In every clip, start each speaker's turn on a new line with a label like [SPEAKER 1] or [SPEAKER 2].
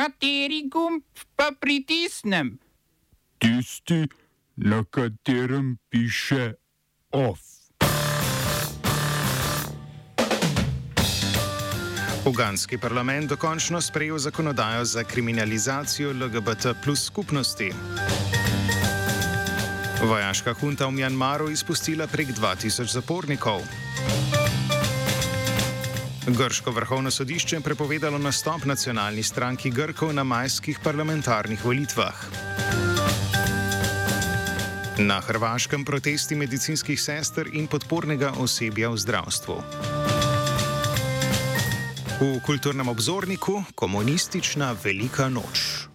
[SPEAKER 1] Kateri gumb pa pritisnem?
[SPEAKER 2] Tisti, na katerem piše OF.
[SPEAKER 3] Uganski parlament dokončno sprejel zakonodajo za kriminalizacijo LGBT plus skupnosti. Vojaška hunta v Mjanmaru izpustila prek 2000 zapornikov. Grško vrhovno sodišče je prepovedalo nastop nacionalni stranki Grkov na majskih parlamentarnih volitvah. Na Hrvaškem protesti medicinskih sester in podpornega osebja v zdravstvu. V kulturnem obzorniku komunistična velika noč.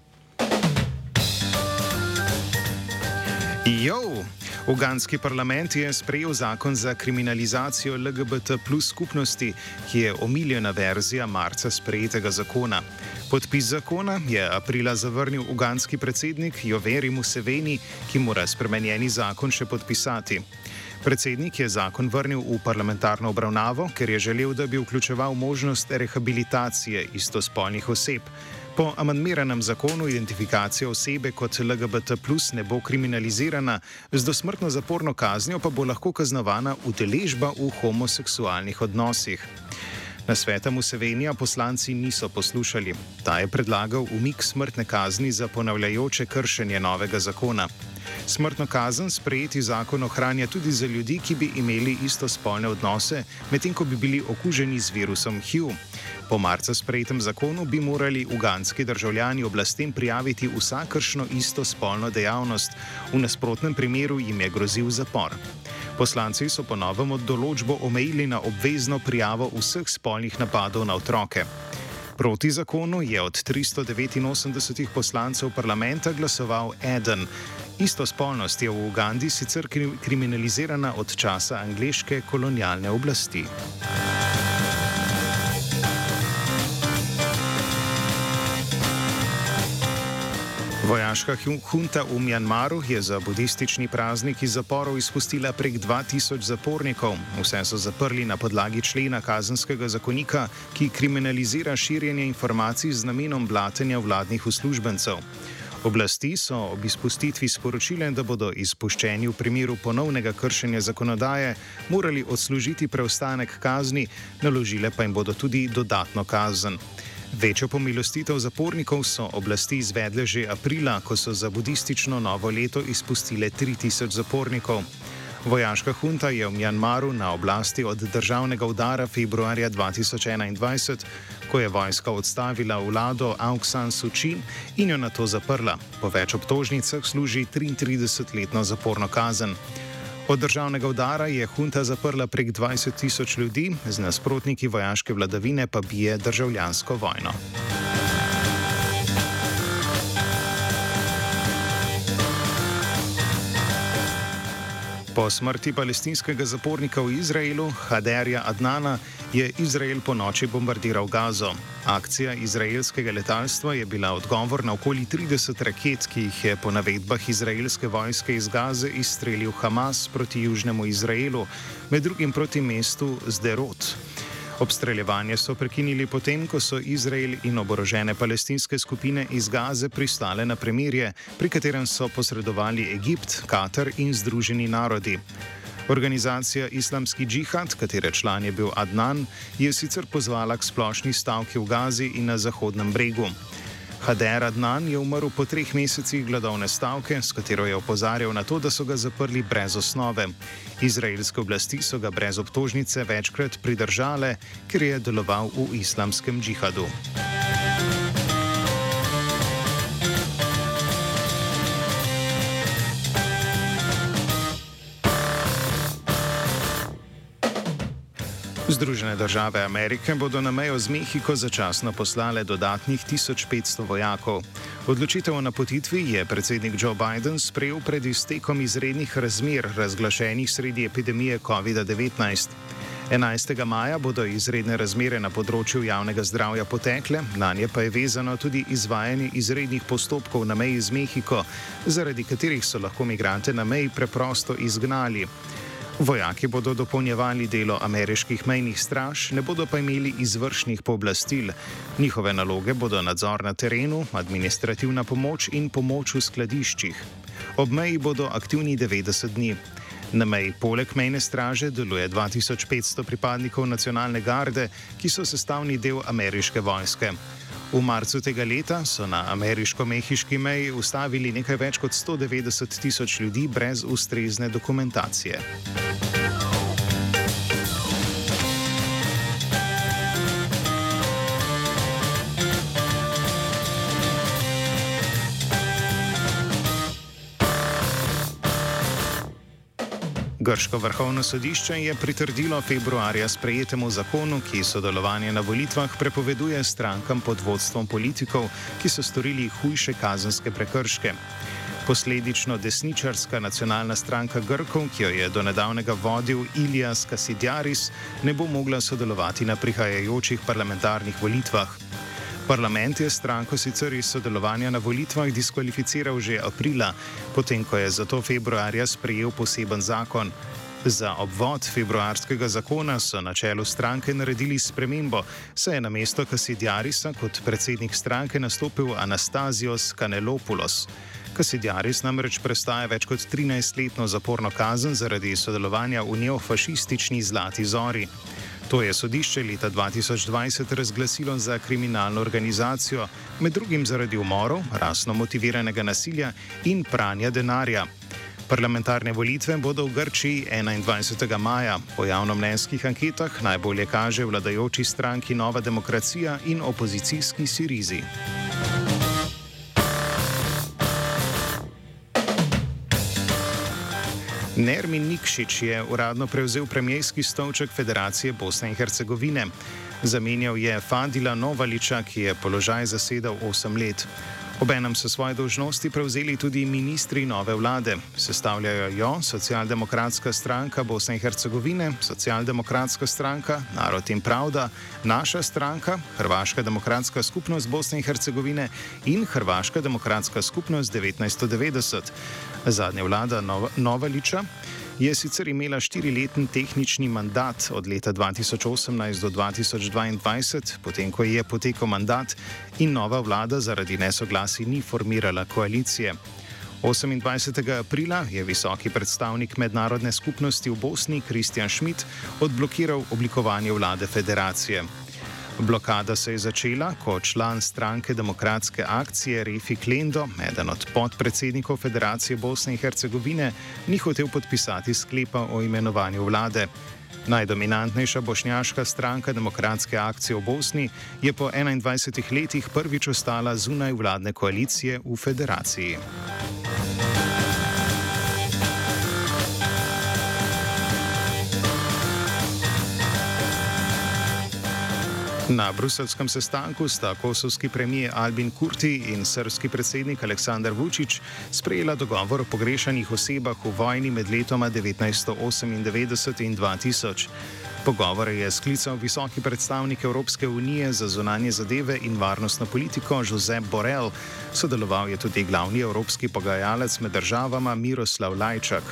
[SPEAKER 3] Jo! Uganski parlament je sprejel zakon za kriminalizacijo LGBT plus skupnosti, ki je omiljena verzija marca sprejetega zakona. Podpis zakona je aprila zavrnil uganski predsednik Joveri Museveni, ki mora spremenjeni zakon še podpisati. Predsednik je zakon vrnil v parlamentarno obravnavo, ker je želel, da bi vključeval možnost rehabilitacije istospolnih oseb. Po amandmiranem zakonu identifikacija osebe kot LGBT plus ne bo kriminalizirana, z dosmrtno zaporno kaznjo pa bo lahko kaznovana udeležba v homoseksualnih odnosih. Na sveta Musevenija poslanci niso poslušali. Ta je predlagal umik smrtne kazni za ponavljajoče kršenje novega zakona. Smrtno kazen sprejeti zakon ohranja tudi za ljudi, ki bi imeli istospolne odnose, medtem ko bi bili okuženi z virusom HIV. Po marca sprejetem zakonu bi morali uganski državljani oblastem prijaviti vsakršno istospolno dejavnost, v nasprotnem primeru jim je grozil zapor. Poslanci so ponovem od določbo omejili na obvezno prijavo vseh spolnih napadov na otroke. Proti zakonu je od 389 poslancev parlamenta glasoval eden. Istospolnost je v Ugandi sicer kriminalizirana od časa angleške kolonialne oblasti. Vojaška hunta v Mjanmaru je za budistični praznik iz zaporov izpustila prek 2000 zapornikov. Vse so zaprli na podlagi člena kazenskega zakonika, ki kriminalizira širjenje informacij z namenom blatenja vladnih uslužbencev. Oblasti so ob izpustitvi sporočile, da bodo izpuščeni v primeru ponovnega kršenja zakonodaje morali odslužiti preostanek kazni, naložile pa jim bodo tudi dodatno kazen. Večjo pomilostitev zapornikov so oblasti izvedle že aprila, ko so za budistično novo leto izpustile 3000 zapornikov. Vojaška hunta je v Mjanmaru na oblasti od državnega udara februarja 2021, ko je vojska odstavila vlado Aung San Suu Kyi in jo na to zaprla. Po več obtožnicah služi 33-letno zaporno kazen. Od državnega udara je hunta zaprla prek 20 tisoč ljudi, z nasprotniki vojaške vladavine pa bije državljansko vojno. Po smrti palestinskega zapornika v Izraelu, Haderja Adnana, je Izrael po noči bombardiral Gazo. Akcija izraelskega letalstva je bila odgovor na okoli 30 raket, ki jih je po navedbah izraelske vojske iz Gaze izstrelil Hamas proti južnemu Izraelu, med drugim proti mestu Zderot. Obstreljevanje so prekinili potem, ko so Izrael in oborožene palestinske skupine iz Gaze pristale na premirje, pri katerem so posredovali Egipt, Katar in Združeni narodi. Organizacija Islamski džihad, katere član je bil Adnan, je sicer pozvala k splošni stavki v Gazi in na Zahodnem bregu. Hader Adnan je umrl po treh mesecih gladovne stavke, s katero je opozarjal na to, da so ga zaprli brez osnove. Izraelske oblasti so ga brez obtožnice večkrat pridržale, ker je deloval v islamskem džihadu. Združene države Amerike bodo na mejo z Mehiko začasno poslale dodatnih 1500 vojakov. Odločitev o napotitvi je predsednik Joe Biden sprejel pred iztekom izrednih razmer razglašenih sredi epidemije COVID-19. 11. maja bodo izredne razmere na področju javnega zdravja potekle, na nje pa je vezano tudi izvajanje izrednih postopkov na meji z Mehiko, zaradi katerih so lahko migrante na meji preprosto izgnali. Vojaki bodo dopolnjevali delo ameriških mejnih straž, ne bodo pa imeli izvršnih pooblastil. Njihove naloge bodo nadzor na terenu, administrativna pomoč in pomoč v skladiščih. Ob meji bodo aktivni 90 dni. Na meji poleg mejne straže deluje 2500 pripadnikov nacionalne garde, ki so sestavni del ameriške vojske. V marcu tega leta so na ameriško-mehiški meji ustavili nekaj več kot 190 tisoč ljudi brez ustrezne dokumentacije. Grško vrhovno sodišče je pritrdilo februarja sprejetemu zakonu, ki sodelovanje na volitvah prepoveduje strankam pod vodstvom politikov, ki so storili hujše kazenske prekrške. Posledično desničarska nacionalna stranka Grkov, ki jo je do nedavnega vodil Ilijas Kasidjaris, ne bo mogla sodelovati na prihajajočih parlamentarnih volitvah. Parlament je stranko sicer iz sodelovanja na volitvah diskvalificiral že aprila, potem ko je zato februarja sprejel poseben zakon. Za obvod februarskega zakona so na čelu stranke naredili spremembo, saj je na mesto Kasidjarisa kot predsednik stranke nastopil Anastasios Kanelopoulos. Kasidjaris namreč prestaja več kot 13-letno zaporno kazen zaradi sodelovanja v neofašistični Zlati Zori. To je sodišče leta 2020 razglasilo za kriminalno organizacijo, med drugim zaradi umorov, rasno motiviranega nasilja in pranja denarja. Parlamentarne volitve bodo v Grčiji 21. maja. Po javnomnenjskih anketah najbolje kaže vladajoči stranki Nova demokracija in opozicijski Sirizi. Nermin Nikšič je uradno prevzel premijski stolček Federacije Bosne in Hercegovine. Zamenjal je Fadila Novaliča, ki je položaj zasedal 8 let. Obenem so svoje dožnosti prevzeli tudi ministri nove vlade. Sestavljajo jo Socialdemokratska stranka Bosne in Hercegovine, Socialdemokratska stranka, Narod in Pravda, naša stranka, Hrvaška demokratska skupnost Bosne in Hercegovine in Hrvaška demokratska skupnost 1990. Zadnja vlada Novaliča je sicer imela štiriletni tehnični mandat od leta 2018 do 2022, potem ko je potekel mandat in nova vlada zaradi nesoglasi ni formirala koalicije. 28. aprila je visoki predstavnik mednarodne skupnosti v Bosni Kristjan Schmidt odblokiral oblikovanje vlade federacije. Blokada se je začela, ko član stranke demokratske akcije Refi Klendo, eden od podpredsednikov Federacije Bosne in Hercegovine, ni hotel podpisati sklepa o imenovanju vlade. Najdominantnejša bošnjaška stranka demokratske akcije v Bosni je po 21 letih prvič ostala zunaj vladne koalicije v federaciji. Na bruselskem sestanku sta kosovski premijer Albin Kurti in srpski predsednik Aleksandar Vučić sprejela dogovor o pogrešanih osebah v vojni med letoma 1998 in 2000. Pogovore je sklical visoki predstavnik Evropske unije za zunanje zadeve in varnostno politiko Josep Borrell, sodeloval je tudi glavni evropski pogajalec med državama Miroslav Lajčak.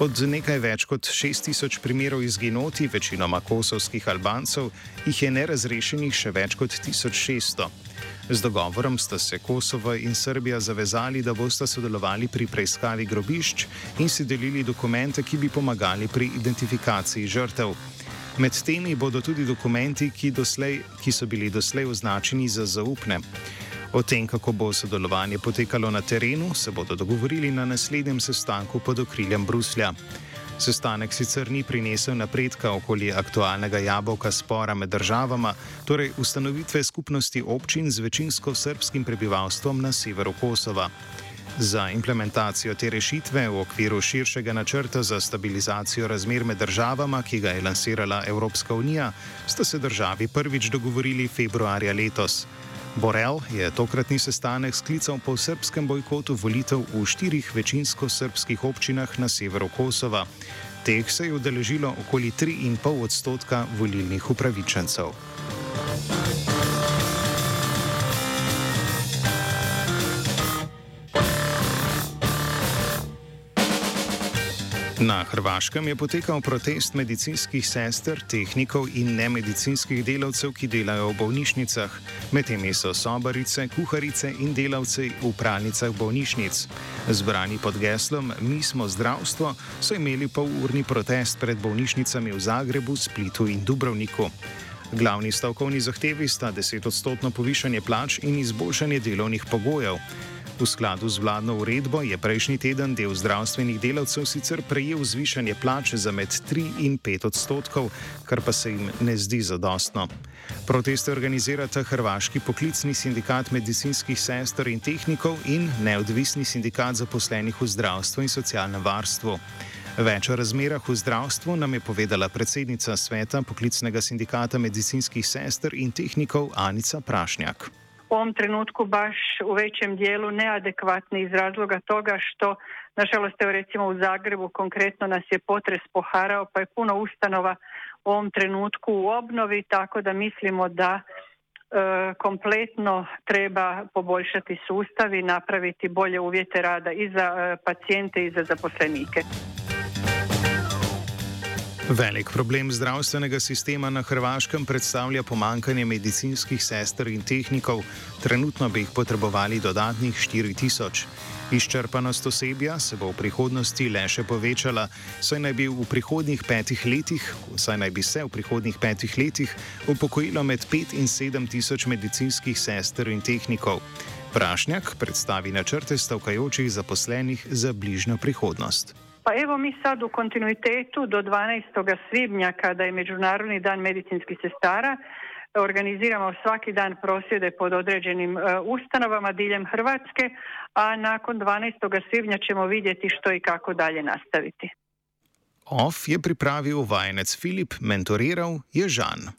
[SPEAKER 3] Od nekaj več kot 6000 primerov izginoti, večinoma kosovskih Albancev, jih je nerazrešenih še več kot 1600. Z dogovorom sta se Kosovo in Srbija zavezali, da bosta sodelovali pri preiskavi grobišč in si delili dokumente, ki bi pomagali pri identifikaciji žrtev. Med temi bodo tudi dokumenti, ki, doslej, ki so bili doslej označeni za zaupne. O tem, kako bo sodelovanje potekalo na terenu, se bodo dogovorili na naslednjem sestanku pod okriljem Bruslja. Sestanek sicer ni prinesel napredka okoli aktualnega jabolka spora med državama, torej ustanovitve skupnosti občin z večinsko srpskim prebivalstvom na severu Kosova. Za implementacijo te rešitve v okviru širšega načrta za stabilizacijo razmer med državama, ki ga je lansirala Evropska unija, sta se državi prvič dogovorili februarja letos. Borel je tokratni sestanek sklical po srpskem bojkotu volitev v štirih večinsko srpskih občinah na severu Kosova. Teh se je udeležilo okoli 3,5 odstotka volilnih upravičencev. Na Hrvaškem je potekal protest medicinskih sester, tehnikov in nemedicinskih delavcev, ki delajo v bolnišnicah. Med temi so sobarice, kuharice in delavci v pralnicah bolnišnic. Zbrani pod geslom Mi smo zdravstvo so imeli polurni protest pred bolnišnicami v Zagrebu, Splitu in Dubrovniku. Glavni stavkovni zahtevi sta 10-odstotno povišanje plač in izboljšanje delovnih pogojev. V skladu z vladno uredbo je prejšnji teden del zdravstvenih delavcev sicer prejel zvišanje plače za med 3 in 5 odstotkov, kar pa se jim ne zdi zadostno. Proteste organizirata Hrvaški poklicni sindikat medicinskih sester in tehnikov in neodvisni sindikat zaposlenih v zdravstvu in socialnem varstvu. Več o razmerah v zdravstvu nam je povedala predsednica sveta poklicnega sindikata medicinskih sester in tehnikov Anica Prašnjak.
[SPEAKER 4] U ovom trenutku baš u većem dijelu neadekvatni iz razloga toga što, nažalost, evo recimo u Zagrebu konkretno nas je potres poharao, pa je puno ustanova u ovom trenutku u obnovi, tako da mislimo da e, kompletno treba poboljšati sustav i napraviti bolje uvjete rada i za e, pacijente i za zaposlenike.
[SPEAKER 3] Velik problem zdravstvenega sistema na Hrvaškem predstavlja pomankanje medicinskih sester in tehnikov. Trenutno bi jih potrebovali dodatnih 4000. Izčrpanost osebja se bo v prihodnosti le še povečala, saj naj bi, v petih letih, saj naj bi se v prihodnjih petih letih upokojilo med 5 in 7 tisoč medicinskih sester in tehnikov. Prašnjak predstavi načrte stavkajočih zaposlenih za bližnjo prihodnost.
[SPEAKER 4] Pa evo mi sad u kontinuitetu do 12. svibnja kada je Međunarodni dan medicinskih sestara organiziramo svaki dan prosvjede pod određenim e, ustanovama diljem Hrvatske, a nakon 12. svibnja ćemo vidjeti što i kako dalje nastaviti.
[SPEAKER 3] OF je pripravio vajenec Filip, mentoriral je Žan.